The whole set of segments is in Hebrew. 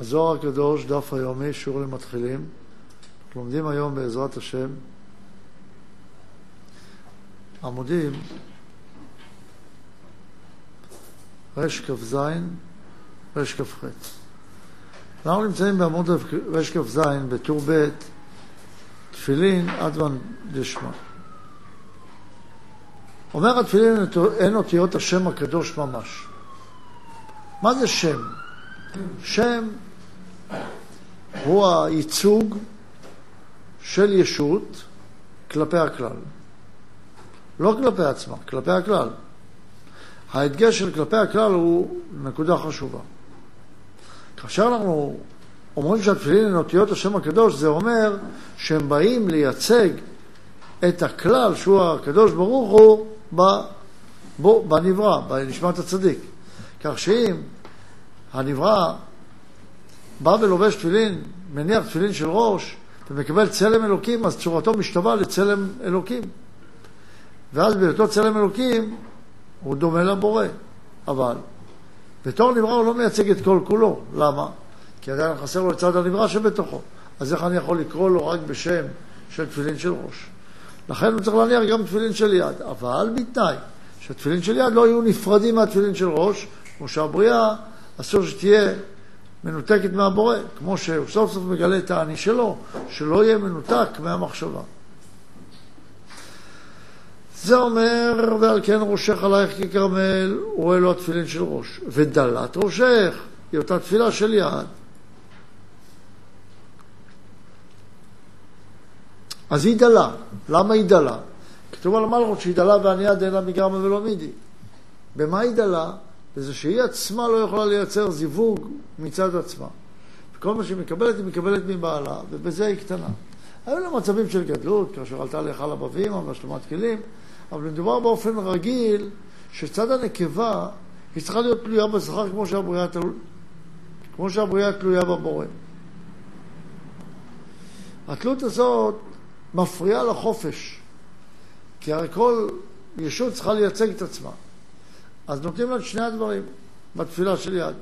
הזוהר הקדוש, דף היומי, שיעור למתחילים. אנחנו לומדים היום בעזרת השם עמודים רכ"ז, רכ"ח. אנחנו נמצאים בעמוד רכ"ז בטור ב', תפילין אדוון דשמא. אומר התפילין אין אותיות השם הקדוש ממש. מה זה שם? שם הוא הייצוג של ישות כלפי הכלל. לא כלפי עצמה, כלפי הכלל. ההדגש של כלפי הכלל הוא נקודה חשובה. כאשר אנחנו אומרים שהתפילין הן אותיות השם הקדוש, זה אומר שהם באים לייצג את הכלל שהוא הקדוש ברוך הוא בו, בנברא, בנשמת הצדיק. כך שאם הנברא בא ולובש תפילין, מניח תפילין של ראש, ומקבל צלם אלוקים, אז צורתו משתווה לצלם אלוקים. ואז בהיותו צלם אלוקים, הוא דומה לבורא. אבל בתור נברא הוא לא מייצג את כל כולו. למה? כי עדיין חסר לו את צד הנברא שבתוכו. אז איך אני יכול לקרוא לו רק בשם של תפילין של ראש? לכן הוא צריך להניח גם תפילין של יד, אבל בתנאי שתפילין של יד לא יהיו נפרדים מהתפילין של ראש, כמו שהבריאה אסור שתהיה מנותקת מהבורא, כמו שהוא סוף סוף מגלה את האני שלו, שלא יהיה מנותק מהמחשבה. זה אומר, ועל כן ראשך עלייך ככרמל, הוא אלו התפילין של ראש. ודלת ראשך, היא אותה תפילה של יד. אז היא דלה. למה היא דלה? כתוב על המלכות שהיא דלה וענייה אין לה מגרמה ולא מידי. במה היא דלה? בזה שהיא עצמה לא יכולה לייצר זיווג מצד עצמה. וכל מה שהיא מקבלת, היא מקבלת מבעלה, ובזה היא קטנה. היו לה מצבים של גדלות, כאשר עלתה להיכל הבבים, או בהשלמת כלים, אבל מדובר באופן רגיל, שצד הנקבה, היא צריכה להיות תלויה בזכר כמו שהבריאה, תל... כמו שהבריאה תלויה בבורא. התלות הזאת מפריעה לחופש, כי הרי כל ישות צריכה לייצג את עצמה. אז נותנים לה את שני הדברים בתפילה של יד.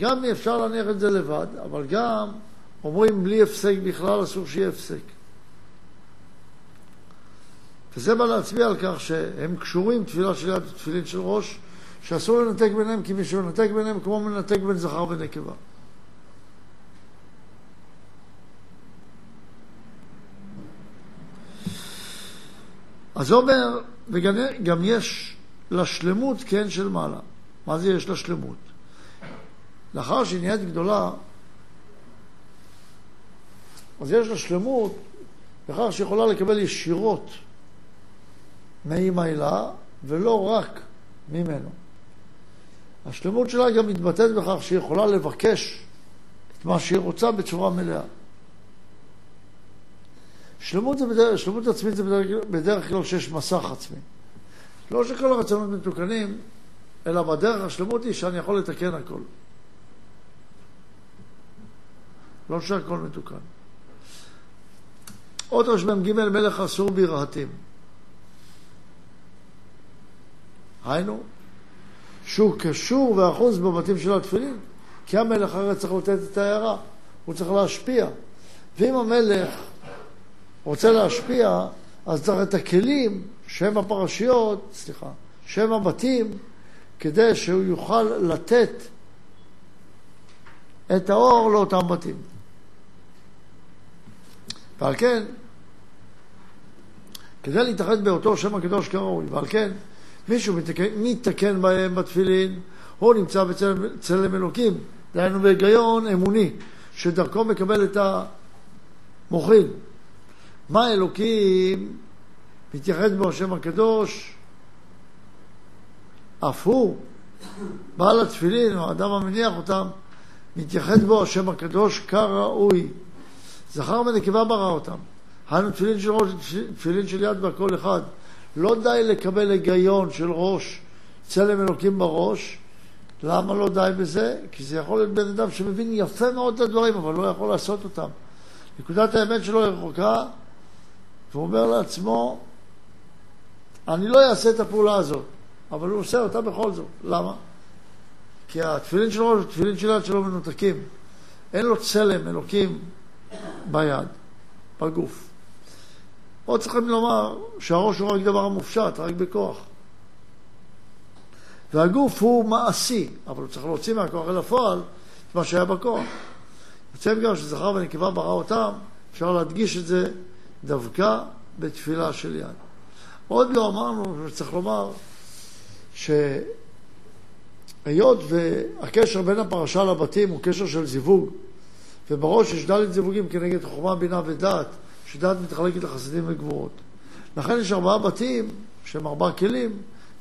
גם אפשר להניח את זה לבד, אבל גם אומרים בלי הפסק בכלל, אסור שיהיה הפסק. וזה בא להצביע על כך שהם קשורים תפילה של יד ותפילין של ראש, שאסור לנתק ביניהם, כי מי שמנתק ביניהם כמו מנתק בין זכר ונקבה. אז אומר, וגם יש לשלמות כן של מעלה. מה זה יש לשלמות? לאחר שהיא נהיית גדולה, אז יש לה שלמות בכך שיכולה לקבל ישירות מאמא הילה, ולא רק ממנו. השלמות שלה גם מתבטאת בכך שהיא יכולה לבקש את מה שהיא רוצה בצורה מלאה. שלמות, זה בדרך, שלמות עצמית זה בדרך, בדרך כלל שיש מסך עצמי. לא שכל הרצונות מתוקנים, אלא בדרך השלמות היא שאני יכול לתקן הכל. לא שהכל מתוקן. עוד רשמ"ג מלך אסור בירהטים. היינו, שהוא קשור ואחוז בבתים של התפילין, כי המלך הרי צריך לתת את ההערה, הוא צריך להשפיע. ואם המלך רוצה להשפיע, אז צריך את הכלים שהם הפרשיות, סליחה, שהם הבתים, כדי שהוא יוכל לתת את האור לאותם בתים. ועל כן, כדי להתאחד באותו שם הקדוש כראוי, ועל כן, מישהו מתקן, מתקן בהם בתפילין, הוא נמצא בצלם אלוקים, דהיינו בהיגיון אמוני, שדרכו מקבל את המוחין. מה אלוקים מתייחד בו השם הקדוש, אף הוא, בעל התפילין, או האדם המניח אותם, מתייחד בו השם הקדוש כראוי. זכר ונקבה ברא אותם. היינו תפילין של ראש, תפילין של יד והכל אחד. לא די לקבל היגיון של ראש, צלם אלוקים בראש. למה לא די בזה? כי זה יכול להיות בן אדם שמבין יפה מאוד את הדברים, אבל לא יכול לעשות אותם. נקודת האמת שלו היא רחוקה, והוא אומר לעצמו, אני לא אעשה את הפעולה הזאת, אבל הוא עושה אותה בכל זאת. למה? כי התפילין של ראש, התפילין של יד שלו מנותקים. אין לו צלם אלוקים ביד, בגוף. פה צריכים לומר שהראש הוא רק דבר מופשט, רק בכוח. והגוף הוא מעשי, אבל הוא צריך להוציא מהכוח אל הפועל את מה שהיה בכוח. יוצא בגלל שזכר ונקבה ברא אותם, אפשר להדגיש את זה דווקא בתפילה של יד. עוד לא אמרנו, צריך לומר, שהיות והקשר בין הפרשה לבתים הוא קשר של זיווג, ובראש יש דלת זיווגים כנגד חוכמה, בינה ודעת, שדעת מתחלקת לחסדים וגבורות. לכן יש ארבעה בתים שהם ארבעה כלים,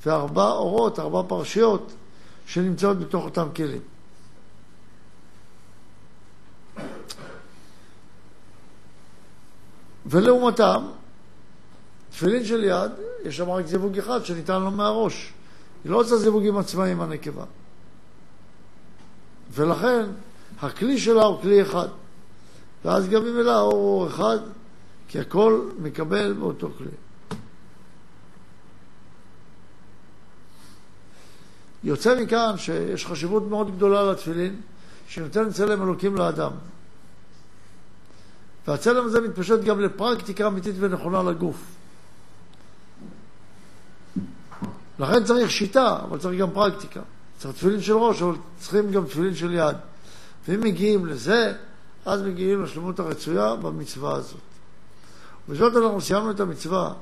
וארבע אורות, ארבע פרשיות, שנמצאות בתוך אותם כלים. ולעומתם, תפילין של יד, יש שם רק זיווג אחד שניתן לו מהראש. היא לא עושה זיווגים עצמאיים הנקבה. ולכן, הכלי שלה הוא כלי אחד. ואז גם ממילא האור הוא אחד, כי הכל מקבל באותו כלי. יוצא מכאן שיש חשיבות מאוד גדולה לתפילין, שנותן צלם אלוקים לאדם. והצלם הזה מתפשט גם לפרקטיקה אמיתית ונכונה לגוף. לכן צריך שיטה, אבל צריך גם פרקטיקה. צריך תפילין של ראש, אבל צריכים גם תפילין של יד. ואם מגיעים לזה, אז מגיעים לשלמות הרצויה במצווה הזאת. ובזאת אנחנו סיימנו את המצווה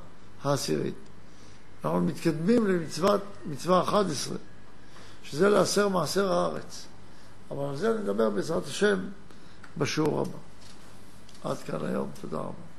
העשירית. אנחנו מתקדמים למצווה 11, שזה לעשר מעשר הארץ. אבל על זה נדבר בעזרת השם בשיעור הבא. עד כאן היום, תודה רבה.